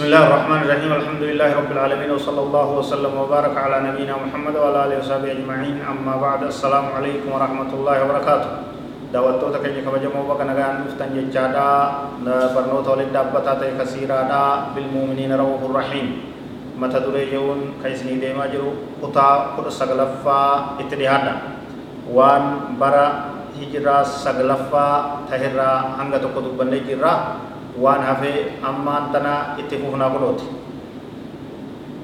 بسم الله الرحمن الرحيم الحمد لله رب العالمين وصلى الله وسلم وبارك على نبينا محمد وعلى اله وصحبه اجمعين اما بعد السلام عليكم ورحمه الله وبركاته دعوتو تکنی کا وجہ مو بکن گان مفتن جے چاڈا برنو تول دبتا تے کثیرا دا بالمؤمنین روح الرحيم مت درے یون کیس نی دیما جرو اوتا خود سگلفا اتدیہاد وان برا ہجرا سگلفا تہرا ہنگ تو کو بنے کی راہ hafee ammaan tana itti fufnaa kunooti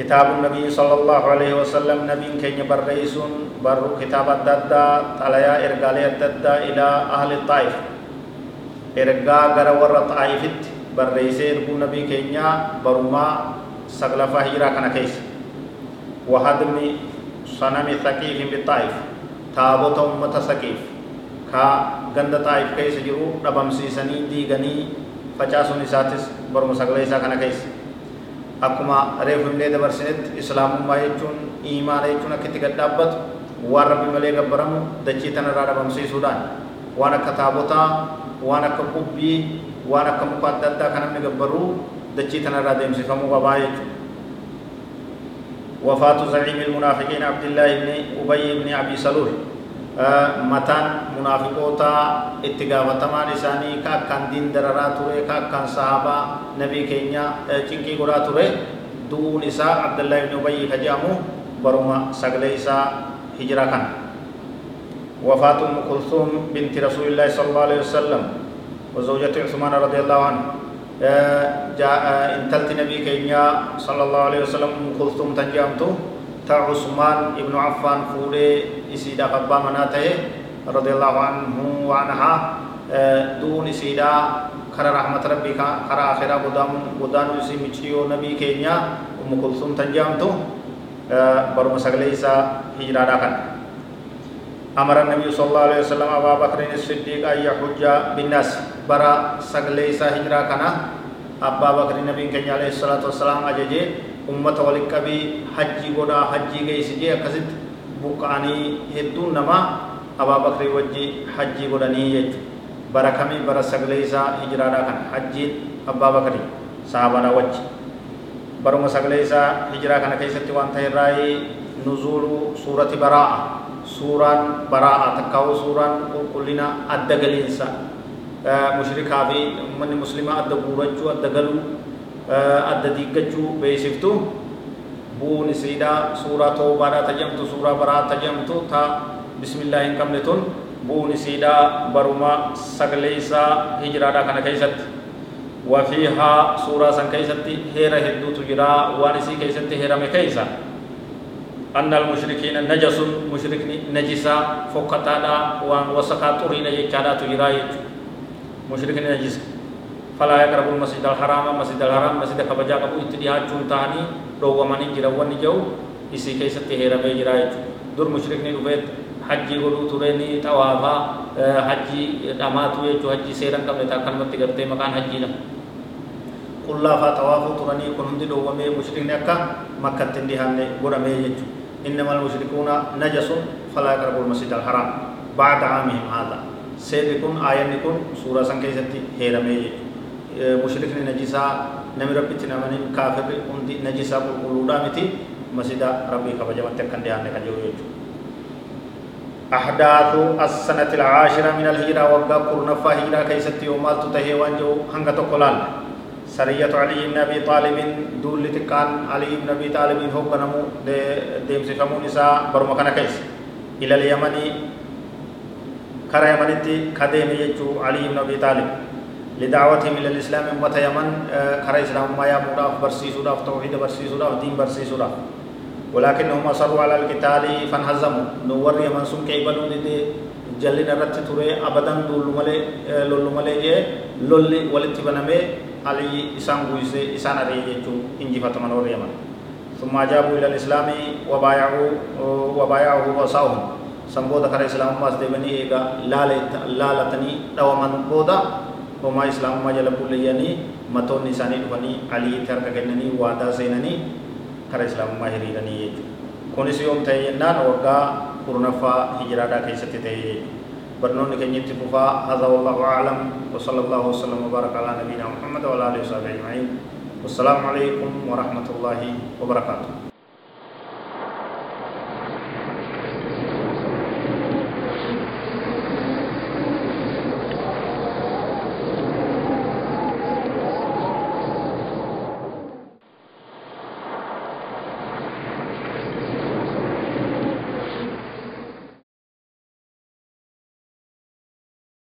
كتاب النبي صلى الله عليه وسلم نبي كين برئيسون بر كتاب الددا طليا إرقالي الددا إلى أهل الطائف إرقا غر ور طائفت برئيسي إرقو نبي كينيا برما سغلفا هجرا كان كيس وهدم صنم ثقيف بالطائف تابوت أمة ثقيف كا غند طائف كيس جرو ربم سيسني ديغني فجاسون إساتس برما سغليسا كان كيس akkuma reefu himnee dabarsinetti islaamummaa jechuun iimaana jechuun akka itti gad dhaabbatu waan rabbi malee gabbaramu dachii tanarraa dhabamsiisuudhaan waan akka taabotaa waan akka qubbii waan akka muka adda addaa kan namni gabbaruu dachii tanarraa deemsifamuu qabaa jechuudha. وفاة زعيم المنافقين عبد الله بن أبي بن أبي سلول mataan munaafiqoota itti gaafatamaan isaanii ka akkaan diin dararaa ture ka akkaan sahabaa nabii keenya cinqii godhaa ture du'uun isaa abdullaahi ibn ubayyi ka jedhamu baruma sagalee isaa hijira kana أم كلثوم بنت رسول الله صلى الله عليه وسلم وزوجة عثمان رضي الله عنه جاء انتلت نبي كينيا صلى الله عليه وسلم أم كلثوم تنجامته تا عثمان ابن عفان فولي إسيدا قبا مناته رضي الله عنه وعنها دون إسيدا خرا رحمة ربي خرا آخرا قدام قدام إسي مچيو نبي كينيا أم كلثوم تنجامتو برو مسغليسا هجرادا كان أمر النبي صلى الله عليه وسلم أبا بكر الصديق أن يحج بالناس برا سغليسا هجرا كان أبا بكر النبي كينيا عليه الصلاة والسلام أججي ummata waliin qabii hajjii godhaa hajjii geessisee akkasitti buqqa'anii hedduun namaa abaa bakrii wajji hajjii godhanii jechuudha bara kamii bara sagalee isaa hijiraadhaa kan hajjiin abbaa bakrii sahabaadhaa wajji baruma sagalee isaa hijiraa kana keessatti waan ta'e irraa nuzuulu suurati baraa'a suuraan baraa'a takkaa'uu suuraan qulqullina adda galiinsa mushrikaa fi uummanni muslimaa adda guurachuu adda galuu adda diiggachuu beeksiftu bu'uun isiidhaa suuraa toobaadhaa tajamtu suuraa baraa tajamtu ta bismillaa hin qabne tun bu'uun isiidhaa baruma sagalee isaa hijiraadhaa kana keessatti wafiihaa suuraa san keessatti heera hedduutu jira waan isii keessatti heerame keessa أن المشركين نجس مشرك نجسا فقطادا وان وسقا طرين يجادا تجرا مشرك نجس فلا يقرب المسجد الحرام مسجد الحرام مسجد كبجا قبو اتديها جون تاني روغماني جراوان جو इसी keessatti heeramee jira jechuudha dur mushrikni dhufeet hajjii godhuu tureni xawaafaa hajjii dhamaatu jechuudha hajjii seeran qabne akkanumatti gartee maqaan hajjiidha qullaafaa xawaafuu turanii kun hundi dhoowwamee mushrikni akka makkatti hin dhihaanne godhamee jechuudha إنما المشركون نجس فلا يقربوا المسجد الحرام بعد عامهم هذا سيركم آيانكم سورة سنكيستي هيرمي mushrikni najisaa nami rabbitti namanin kaafirri hundi najisaa qulqulluudhaa miti masjida rabbii kabajamatti akkan dhiyaanne kan jiru jechuudha. أحداث السنة العاشرة من الهجرة وقا قرنفا هجرة كيست يومال تتهي وانجو هنگا تقلال سرية علي بن أبي طالب دول لتقان علي بن أبي طالب هو بنمو ديم سفمو نساء برمكان كيس إلى اليمن كرا يمنتي كديم يجو علي بن أبي طالب لدعوتهم إلى الإسلام أمة يمن كرا إسلام ما يمودا برسيسو داف توحيد برسيسو داف دين برسيسو داف ولكنهم أصروا على القتال فانهزموا نور يمن سن كيبلو دي جلنا رت توري أبدا دول ملي لول ملي جي لول ولت بنمي علي إسان بويسة إسان أريه يجو إنجي فتمن وريما ثم أجابوا إلى الإسلام وبايعوا وبايعه وصاهم سنبودا كره إسلام ما استبني إيجا لالتني دوما بودا وما إسلام ما جل بولياني متون نساني دفني علي ترك كنني وادا سينني كره إسلام ما هريرني يجو كونس يوم تيجنان وقا قرنفا هجرادا كيست تيجي برنون كنيت فوفا هذا والله أعلم وصلى الله وسلم وبارك على نبينا محمد وعلى آله وصحبه أجمعين والسلام عليكم ورحمة الله وبركاته